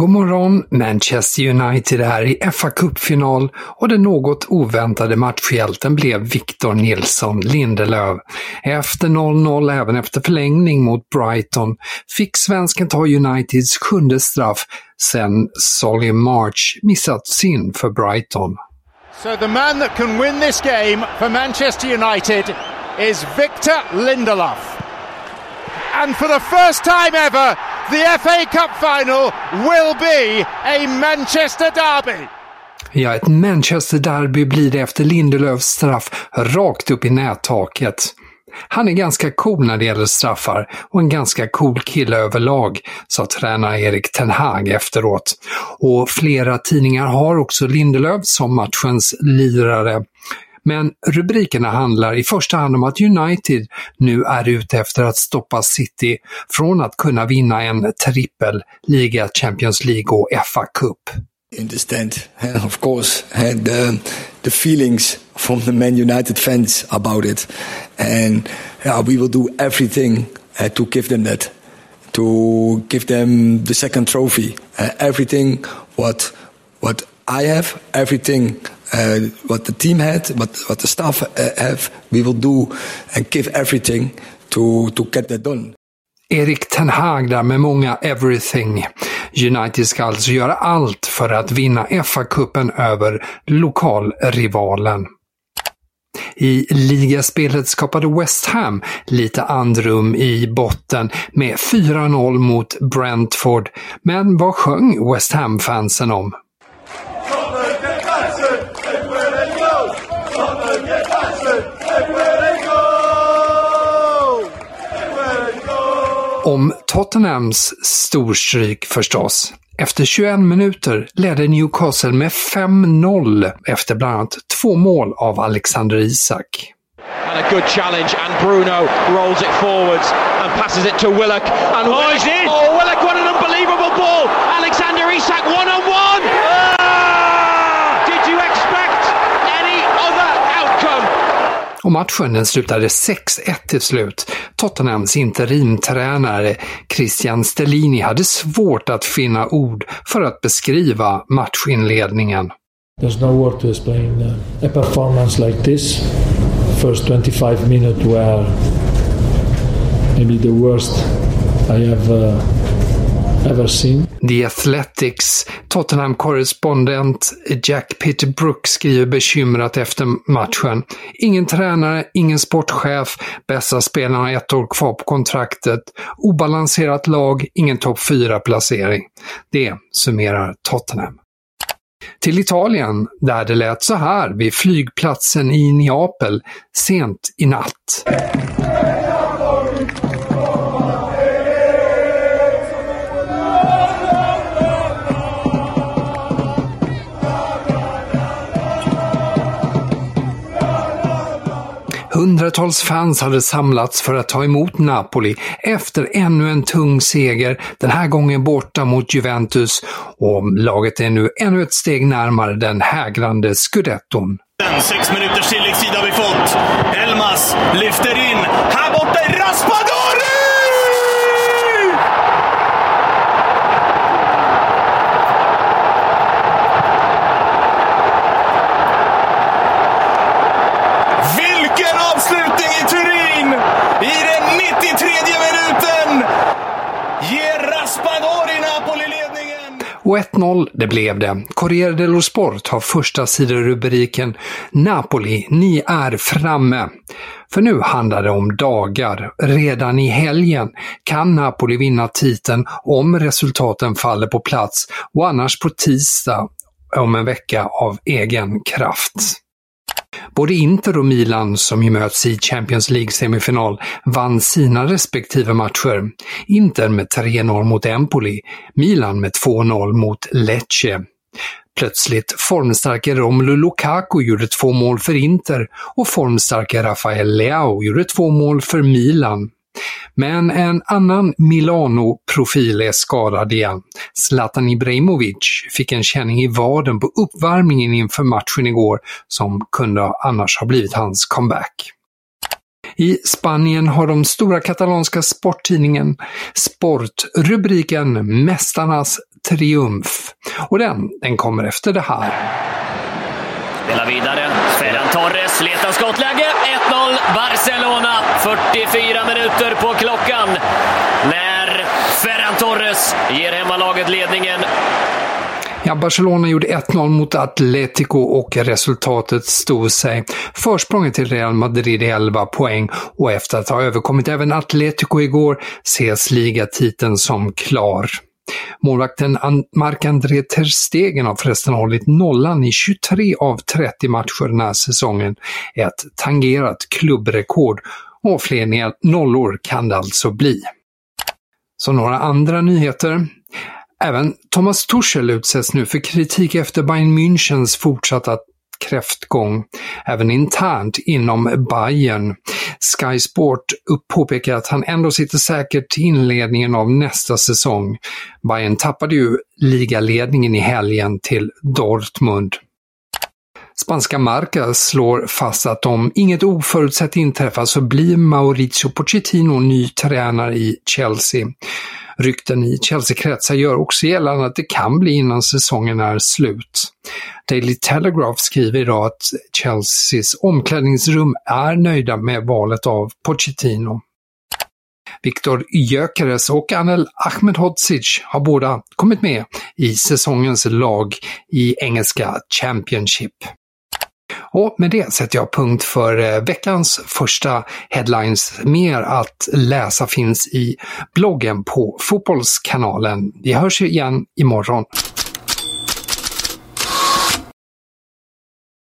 God morgon! Manchester United är i fa Cup-final och den något oväntade matchhjälten blev Victor Nilsson Lindelöf. Efter 0-0 även efter förlängning mot Brighton fick svensken ta Uniteds sjunde straff sen Solly March missat sin för Brighton. So the man that can win this game for Manchester United is Victor Lindelöf. And for the first time ever, the FA Cup final will be a Manchester derby. Ja, ett Manchester-derby blir det efter Lindelöfs straff rakt upp i nättaket. Han är ganska cool när det gäller straffar och en ganska cool kille överlag, sa tränare Erik Ten Hag efteråt. Och flera tidningar har också Lindelöf som matchens lirare. Men rubrikerna handlar i första hand om att United nu är ute efter att stoppa City från att kunna vinna en trippel, liga, Champions League och FA Cup. understand, eh, of course, uh, eh, the the feelings from the Man United fans about it, and yeah, we will do everything uh, to give them that, to give them the second trophy, uh, everything what what I have, everything Eh, uh, what the team had, what what the staff uh, have, we will do and give everything to to get that done. Erik Ten Hag där med många everything. United ska alltså göra allt för att vinna FA-cupen över lokalrivalen. I ligaspelet skapade West Ham lite andrum i botten med 4-0 mot Brentford. Men vad sjöng West Ham-fansen om? Om Tottenhams storstryk förstås. Efter 21 minuter ledde Newcastle med 5-0 efter bland annat två mål av Alexander Isak. And a good challenge, and Bruno rolls it forwards and passes it to Willock. And oh, Willock, oh, Willock, what an unbelievable ball! Alexander Isak, one on one! Ah! Did you expect any other outcome? Och matchen den slutade 6-1 till slut. Tottenhams interimtränare Christian Stellini hade svårt att finna ord för att beskriva matchinledningen. There's no word to explain uh, a performance like this. First 25 minutes were maybe the worst I have uh, ever seen. The Athletics Tottenham-korrespondent Jack Peter Brook skriver bekymrat efter matchen. Ingen tränare, ingen sportchef, bästa spelarna har ett år kvar på kontraktet, obalanserat lag, ingen topp 4-placering. Det summerar Tottenham. Till Italien, där det lät så här vid flygplatsen i Neapel sent i natt. Hundratals fans hade samlats för att ta emot Napoli efter ännu en tung seger, den här gången borta mot Juventus och laget är nu ännu ett steg närmare den hägrande scudetton. Sex minuters tilläggstid har vi fått. Elmas lyfter in. Här borta är Raspadori! Vilken avslutning i Turin! I den 93 minuten ger Raspadori Napoli ledningen. Och 1-0, det blev det. Corriere dello Sport har första sidorubriken “Napoli, ni är framme”. För nu handlar det om dagar. Redan i helgen kan Napoli vinna titeln om resultaten faller på plats och annars på tisdag om en vecka av egen kraft. Både Inter och Milan, som ju möts i Champions League-semifinal, vann sina respektive matcher. Inter med 3-0 mot Empoli, Milan med 2-0 mot Lecce. Plötsligt formstarke Romelu Lukaku gjorde två mål för Inter och formstarke Rafael Leao gjorde två mål för Milan. Men en annan Milano-profil är skadad igen. Zlatan Ibrahimovic fick en känning i vaden på uppvärmningen inför matchen igår som kunde annars ha blivit hans comeback. I Spanien har de stora katalanska sporttidningen Sport rubriken “Mästarnas triumf” och den, den kommer efter det här. Spelar vidare. Ferran Torres letar skottläge. 1-0 Barcelona. 44 minuter på klockan när Ferran Torres ger hemmalaget ledningen. Ja, Barcelona gjorde 1-0 mot Atletico och resultatet stod sig. Försprånget till Real Madrid är 11 poäng och efter att ha överkommit även Atletico igår ses ligatiteln som klar. Målvakten Marc-André Terstegen har förresten hållit nollan i 23 av 30 matcher den här säsongen. Ett tangerat klubbrekord och fler nollor kan det alltså bli. Så några andra nyheter. Även Thomas Tuchel utsätts nu för kritik efter Bayern Münchens fortsatta kräftgång, även internt inom Bayern. Sky Sport påpekar att han ändå sitter säkert till inledningen av nästa säsong. Bayern tappade ju ligaledningen i helgen till Dortmund. Spanska Marca slår fast att om inget oförutsett inträffar så blir Mauricio Pochettino ny tränare i Chelsea. Rykten i Chelsea-kretsar gör också gällande att det kan bli innan säsongen är slut. Daily Telegraph skriver idag att Chelseas omklädningsrum är nöjda med valet av Pochettino. Viktor Gyökeres och Anel Ahmedhodzic har båda kommit med i säsongens lag i engelska Championship. Och med det sätter jag punkt för eh, veckans första headlines. Mer att läsa finns i bloggen på Fotbollskanalen. Vi hörs igen imorgon.